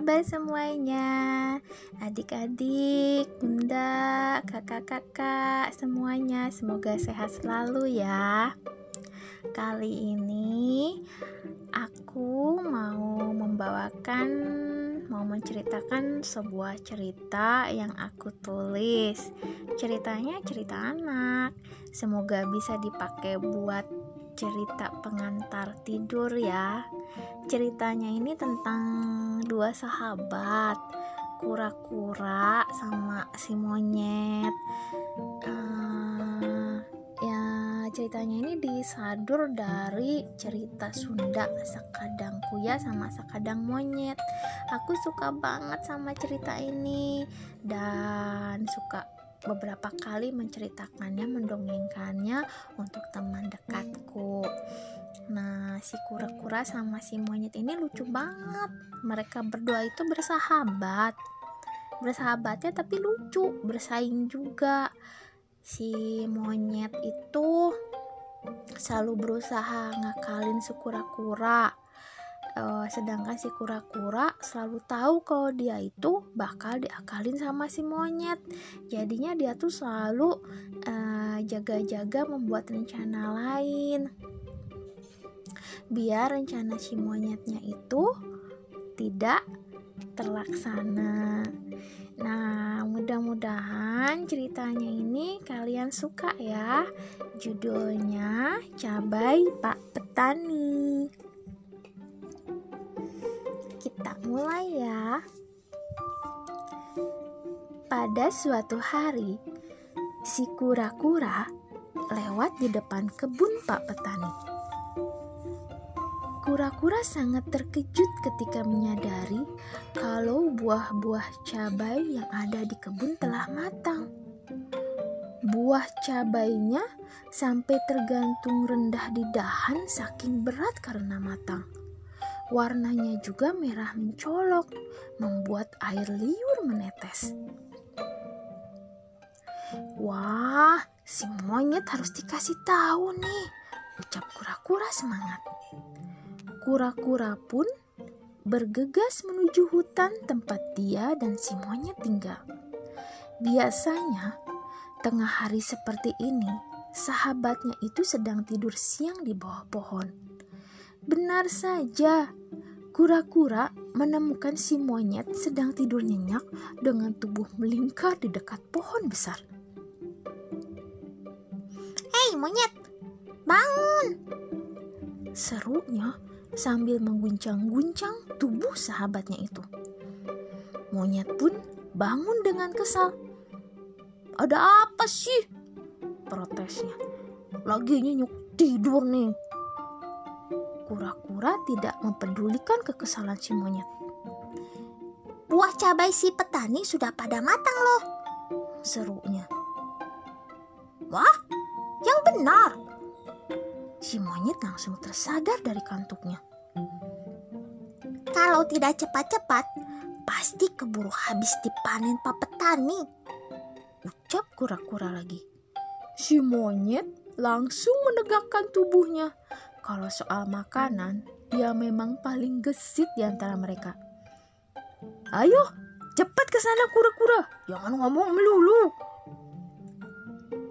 kabar semuanya? Adik-adik, bunda, kakak-kakak, semuanya semoga sehat selalu ya. Kali ini aku mau membawakan mau menceritakan sebuah cerita yang aku tulis. Ceritanya cerita anak. Semoga bisa dipakai buat cerita pengantar tidur ya. Ceritanya ini tentang dua sahabat, kura-kura sama si monyet. Uh, ceritanya ini disadur dari cerita Sunda Sekadang Kuya sama Sekadang Monyet. Aku suka banget sama cerita ini dan suka beberapa kali menceritakannya, mendongengkannya untuk teman dekatku. Nah, si kura-kura sama si monyet ini lucu banget. Mereka berdua itu bersahabat. Bersahabatnya tapi lucu, bersaing juga. Si monyet itu selalu berusaha ngakalin si kura-kura. Uh, sedangkan si kura-kura selalu tahu kalau dia itu bakal diakalin sama si monyet. Jadinya dia tuh selalu uh, jaga-jaga membuat rencana lain. Biar rencana si monyetnya itu tidak terlaksana Nah, mudah-mudahan ceritanya ini kalian suka ya. Judulnya Cabai Pak Petani kita mulai ya. Pada suatu hari, si kura-kura lewat di depan kebun Pak Petani. Kura-kura sangat terkejut ketika menyadari kalau buah-buah cabai yang ada di kebun telah matang. Buah cabainya sampai tergantung rendah di dahan saking berat karena matang. Warnanya juga merah mencolok, membuat air liur menetes. Wah, si monyet harus dikasih tahu nih, ucap kura-kura semangat. Kura-kura pun bergegas menuju hutan tempat dia dan si monyet tinggal. Biasanya, tengah hari seperti ini, sahabatnya itu sedang tidur siang di bawah pohon. Benar saja, Kura-kura menemukan si monyet sedang tidur nyenyak dengan tubuh melingkar di dekat pohon besar. Hei monyet, bangun! Serunya sambil mengguncang-guncang tubuh sahabatnya itu. Monyet pun bangun dengan kesal. Ada apa sih? Protesnya. Lagi nyenyuk tidur nih kura-kura tidak mempedulikan kekesalan si monyet. Buah cabai si petani sudah pada matang loh, serunya. Wah, yang benar. Si monyet langsung tersadar dari kantuknya. Kalau tidak cepat-cepat, pasti keburu habis dipanen pak petani. Ucap kura-kura lagi. Si monyet langsung menegakkan tubuhnya kalau soal makanan, dia memang paling gesit di antara mereka. Ayo, cepat ke sana kura-kura. Jangan ngomong melulu.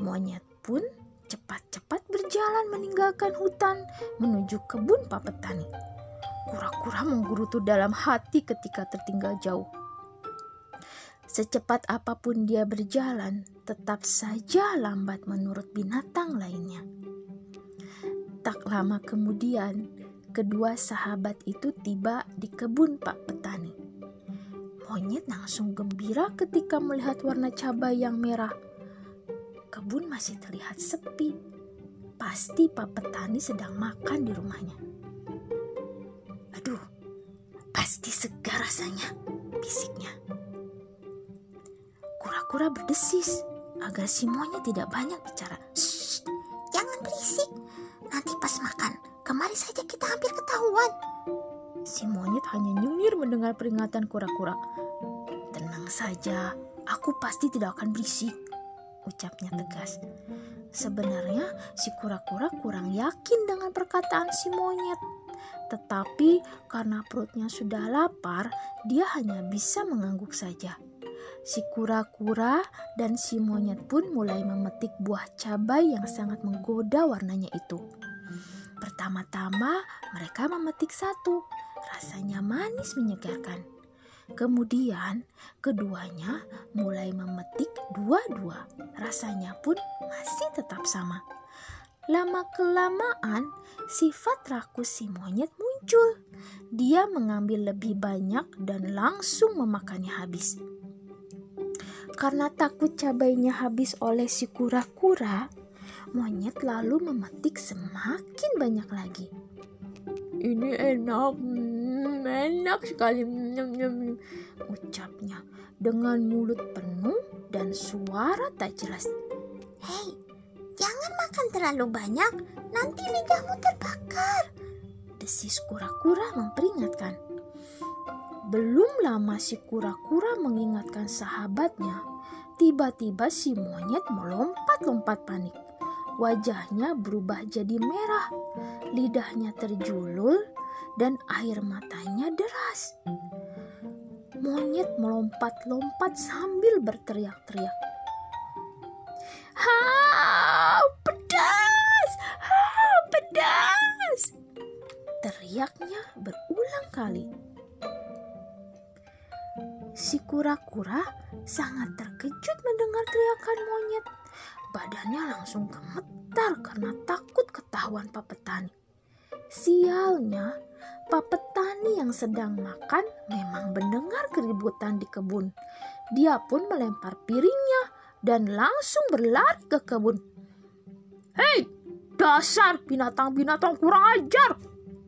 Monyet pun cepat-cepat berjalan meninggalkan hutan menuju kebun Pak Petani. Kura-kura menggerutu dalam hati ketika tertinggal jauh. Secepat apa pun dia berjalan, tetap saja lambat menurut binatang lainnya. Tak lama kemudian, kedua sahabat itu tiba di kebun Pak Petani. Monyet langsung gembira ketika melihat warna cabai yang merah. Kebun masih terlihat sepi. Pasti Pak Petani sedang makan di rumahnya. Aduh, pasti segar rasanya, bisiknya. Kura-kura berdesis agar si monyet tidak banyak bicara. Shh, jangan berisik. Nanti pas makan, kemari saja kita hampir ketahuan. Si monyet hanya nyengir mendengar peringatan kura-kura. Tenang saja, aku pasti tidak akan berisik, ucapnya tegas. Sebenarnya si kura-kura kurang yakin dengan perkataan si monyet. Tetapi karena perutnya sudah lapar, dia hanya bisa mengangguk saja. Si kura-kura dan si monyet pun mulai memetik buah cabai yang sangat menggoda warnanya itu. Pertama-tama mereka memetik satu, rasanya manis menyegarkan. Kemudian keduanya mulai memetik dua-dua, rasanya pun masih tetap sama. Lama-kelamaan, sifat rakus si monyet muncul. Dia mengambil lebih banyak dan langsung memakannya habis. Karena takut cabainya habis oleh si kura-kura, monyet lalu memetik semakin banyak lagi. Ini enak, enak sekali, nyam, nyam, ucapnya dengan mulut penuh dan suara tak jelas. Hei, jangan makan terlalu banyak, nanti lidahmu terbakar. Desis kura-kura memperingatkan. Belum lama si kura-kura mengingatkan sahabatnya, tiba-tiba si monyet melompat-lompat panik. Wajahnya berubah jadi merah, lidahnya terjulur, dan air matanya deras. Monyet melompat-lompat sambil berteriak-teriak. Ha, pedas! Ha, pedas! Teriaknya berulang kali. Si kura-kura sangat terkejut mendengar teriakan monyet. Badannya langsung gemetar karena takut ketahuan Pak. Sialnya, Pak Petani yang sedang makan memang mendengar keributan di kebun. Dia pun melempar piringnya dan langsung berlari ke kebun. Hei, dasar binatang-binatang kurang ajar!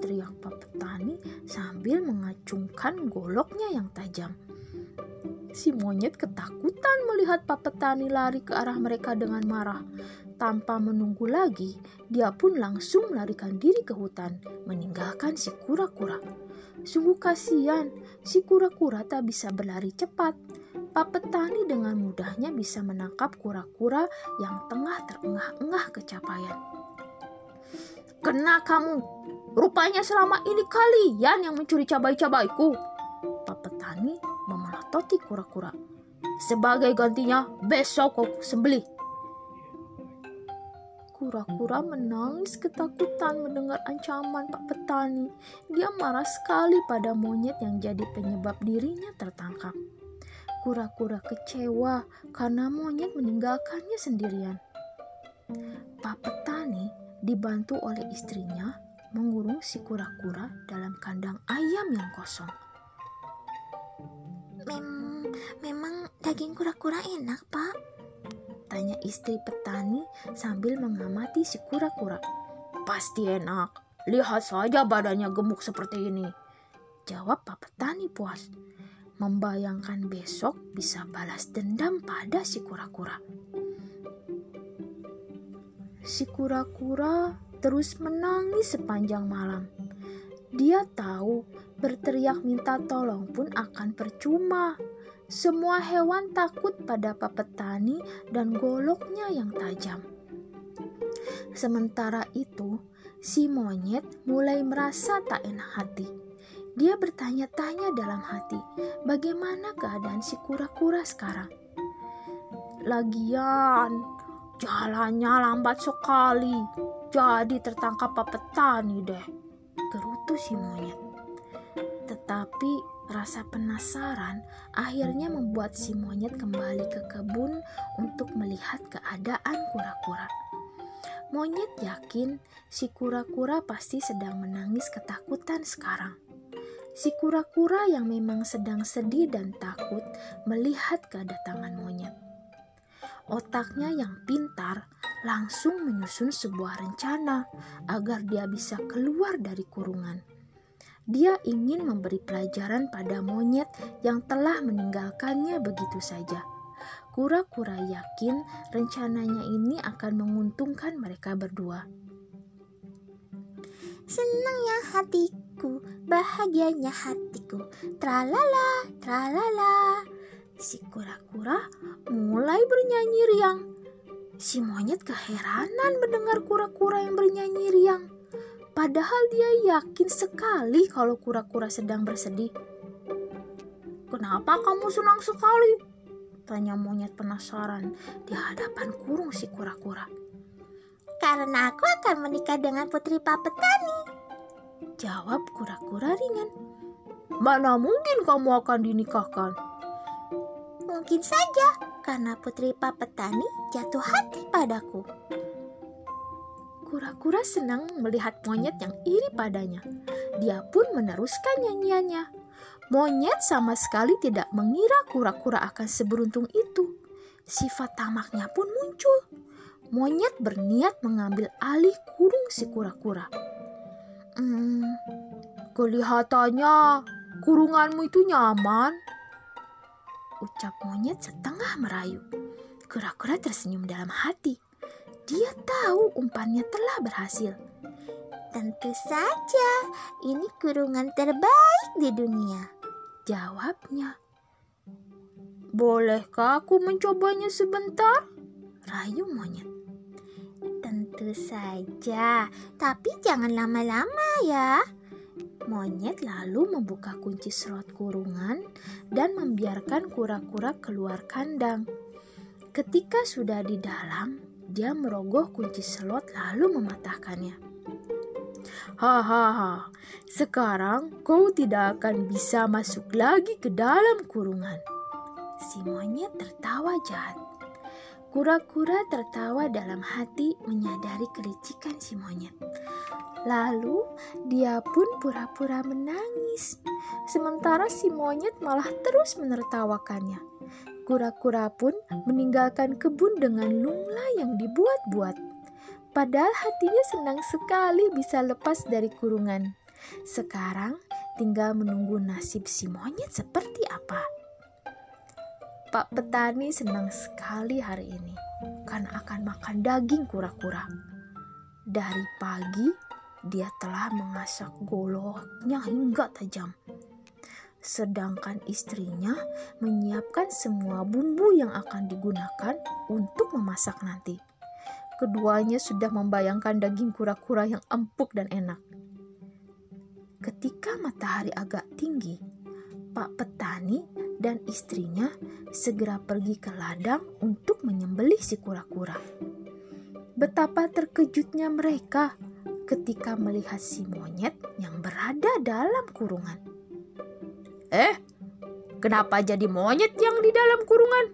Teriak Pak Petani sambil mengacungkan goloknya yang tajam. Si monyet ketakutan melihat Pak Petani lari ke arah mereka dengan marah. Tanpa menunggu lagi, dia pun langsung melarikan diri ke hutan, meninggalkan si kura-kura. Sungguh kasihan, si kura-kura tak bisa berlari cepat. Pak Petani dengan mudahnya bisa menangkap kura-kura yang tengah terengah-engah kecapaian. Kena kamu, rupanya selama ini kalian yang mencuri cabai-cabaiku. Pak Petani memelototi kura-kura. Sebagai gantinya, besok kau sembelih. Kura-kura menangis ketakutan mendengar ancaman Pak Petani. Dia marah sekali pada monyet yang jadi penyebab dirinya tertangkap. Kura-kura kecewa karena monyet meninggalkannya sendirian. Pak Petani dibantu oleh istrinya mengurung si kura-kura dalam kandang ayam yang kosong. Mem memang daging kura-kura enak, Pak. Tanya istri petani sambil mengamati si kura-kura. Pasti enak. Lihat saja badannya gemuk seperti ini. Jawab Pak Petani puas. Membayangkan besok bisa balas dendam pada si kura-kura. Si kura-kura terus menangis sepanjang malam. Dia tahu berteriak minta tolong pun akan percuma. Semua hewan takut pada Pak Petani dan goloknya yang tajam. Sementara itu, si monyet mulai merasa tak enak hati. Dia bertanya-tanya dalam hati, bagaimana keadaan si kura-kura sekarang? Lagian, jalannya lambat sekali, jadi tertangkap Petani deh. Gerutu si monyet. Tetapi Rasa penasaran akhirnya membuat si monyet kembali ke kebun untuk melihat keadaan kura-kura. Monyet yakin si kura-kura pasti sedang menangis ketakutan sekarang. Si kura-kura yang memang sedang sedih dan takut melihat kedatangan monyet. Otaknya yang pintar langsung menyusun sebuah rencana agar dia bisa keluar dari kurungan dia ingin memberi pelajaran pada monyet yang telah meninggalkannya begitu saja. Kura-kura yakin rencananya ini akan menguntungkan mereka berdua. Senang ya hatiku, bahagianya hatiku. Tralala, tralala. Si kura-kura mulai bernyanyi riang. Si monyet keheranan mendengar kura-kura yang bernyanyi riang. Padahal dia yakin sekali kalau kura-kura sedang bersedih. Kenapa kamu senang sekali? Tanya monyet penasaran di hadapan kurung si kura-kura. Karena aku akan menikah dengan putri Pak Petani. Jawab kura-kura ringan. Mana mungkin kamu akan dinikahkan? Mungkin saja karena putri Pak Petani jatuh hati padaku. Kura-kura senang melihat monyet yang iri padanya. Dia pun meneruskan nyanyiannya. Monyet sama sekali tidak mengira kura-kura akan seberuntung itu. Sifat tamaknya pun muncul. Monyet berniat mengambil alih kurung si kura-kura. Hmm, kelihatannya kurunganmu itu nyaman. Ucap monyet setengah merayu. Kura-kura tersenyum dalam hati. Dia tahu umpannya telah berhasil. Tentu saja, ini kurungan terbaik di dunia. Jawabnya. Bolehkah aku mencobanya sebentar? Rayu monyet. Tentu saja, tapi jangan lama-lama ya. Monyet lalu membuka kunci slot kurungan dan membiarkan kura-kura keluar kandang. Ketika sudah di dalam, dia merogoh kunci slot lalu mematahkannya. Hahaha, sekarang kau tidak akan bisa masuk lagi ke dalam kurungan. Si monyet tertawa jahat. Kura-kura tertawa dalam hati menyadari kelicikan si monyet. Lalu dia pun pura-pura menangis. Sementara si monyet malah terus menertawakannya. Kura-kura pun meninggalkan kebun dengan lungla yang dibuat-buat. Padahal hatinya senang sekali bisa lepas dari kurungan. Sekarang tinggal menunggu nasib si monyet seperti apa. Pak petani senang sekali hari ini karena akan makan daging kura-kura. Dari pagi dia telah mengasak goloknya hingga tajam sedangkan istrinya menyiapkan semua bumbu yang akan digunakan untuk memasak nanti. Keduanya sudah membayangkan daging kura-kura yang empuk dan enak. Ketika matahari agak tinggi, Pak petani dan istrinya segera pergi ke ladang untuk menyembelih si kura-kura. Betapa terkejutnya mereka ketika melihat si monyet yang berada dalam kurungan. Eh, kenapa jadi monyet yang di dalam kurungan?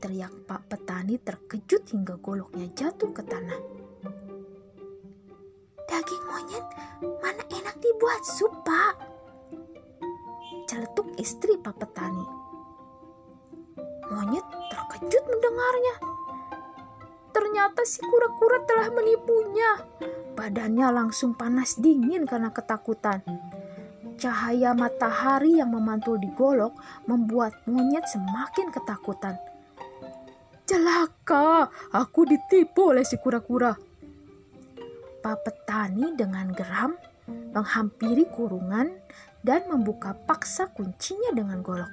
Teriak Pak Petani terkejut hingga goloknya jatuh ke tanah. Daging monyet mana enak dibuat sup, Pak? Celetuk istri Pak Petani. Monyet terkejut mendengarnya. Ternyata si kura-kura telah menipunya. Badannya langsung panas dingin karena ketakutan. Cahaya matahari yang memantul di golok membuat monyet semakin ketakutan. Celaka, aku ditipu oleh si kura-kura. Pak petani dengan geram menghampiri kurungan dan membuka paksa kuncinya dengan golok.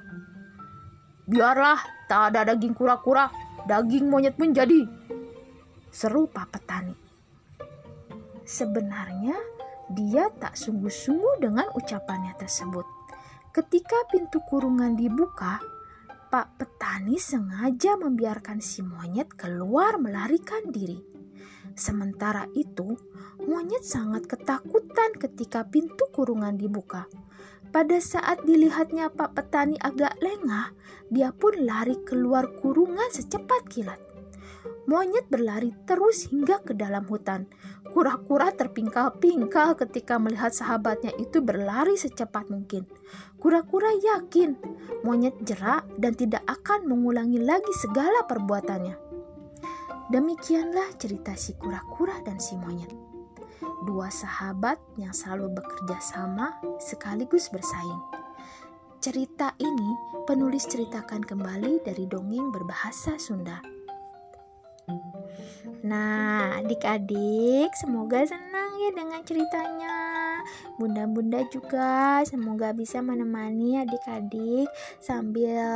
Biarlah, tak ada daging kura-kura, daging monyet pun jadi. Seru Pak petani. Sebenarnya dia tak sungguh-sungguh dengan ucapannya tersebut. Ketika pintu kurungan dibuka, Pak petani sengaja membiarkan si monyet keluar melarikan diri. Sementara itu, monyet sangat ketakutan ketika pintu kurungan dibuka. Pada saat dilihatnya Pak petani agak lengah, dia pun lari keluar kurungan secepat kilat. Monyet berlari terus hingga ke dalam hutan. Kura-kura terpingkal-pingkal ketika melihat sahabatnya itu berlari secepat mungkin. Kura-kura yakin monyet jerak dan tidak akan mengulangi lagi segala perbuatannya. Demikianlah cerita si kura-kura dan si monyet. Dua sahabat yang selalu bekerja sama sekaligus bersaing. Cerita ini penulis ceritakan kembali dari dongeng berbahasa Sunda. Nah, adik-adik, semoga senang ya dengan ceritanya. Bunda-bunda juga semoga bisa menemani adik-adik sambil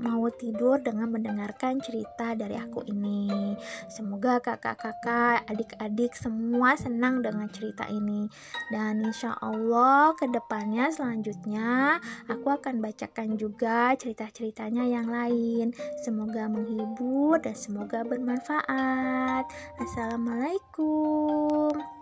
mau tidur dengan mendengarkan cerita dari aku ini. Semoga kakak-kakak, adik-adik semua senang dengan cerita ini. Dan insya Allah ke depannya selanjutnya aku akan bacakan juga cerita-ceritanya yang lain. Semoga menghibur dan semoga bermanfaat. Assalamualaikum.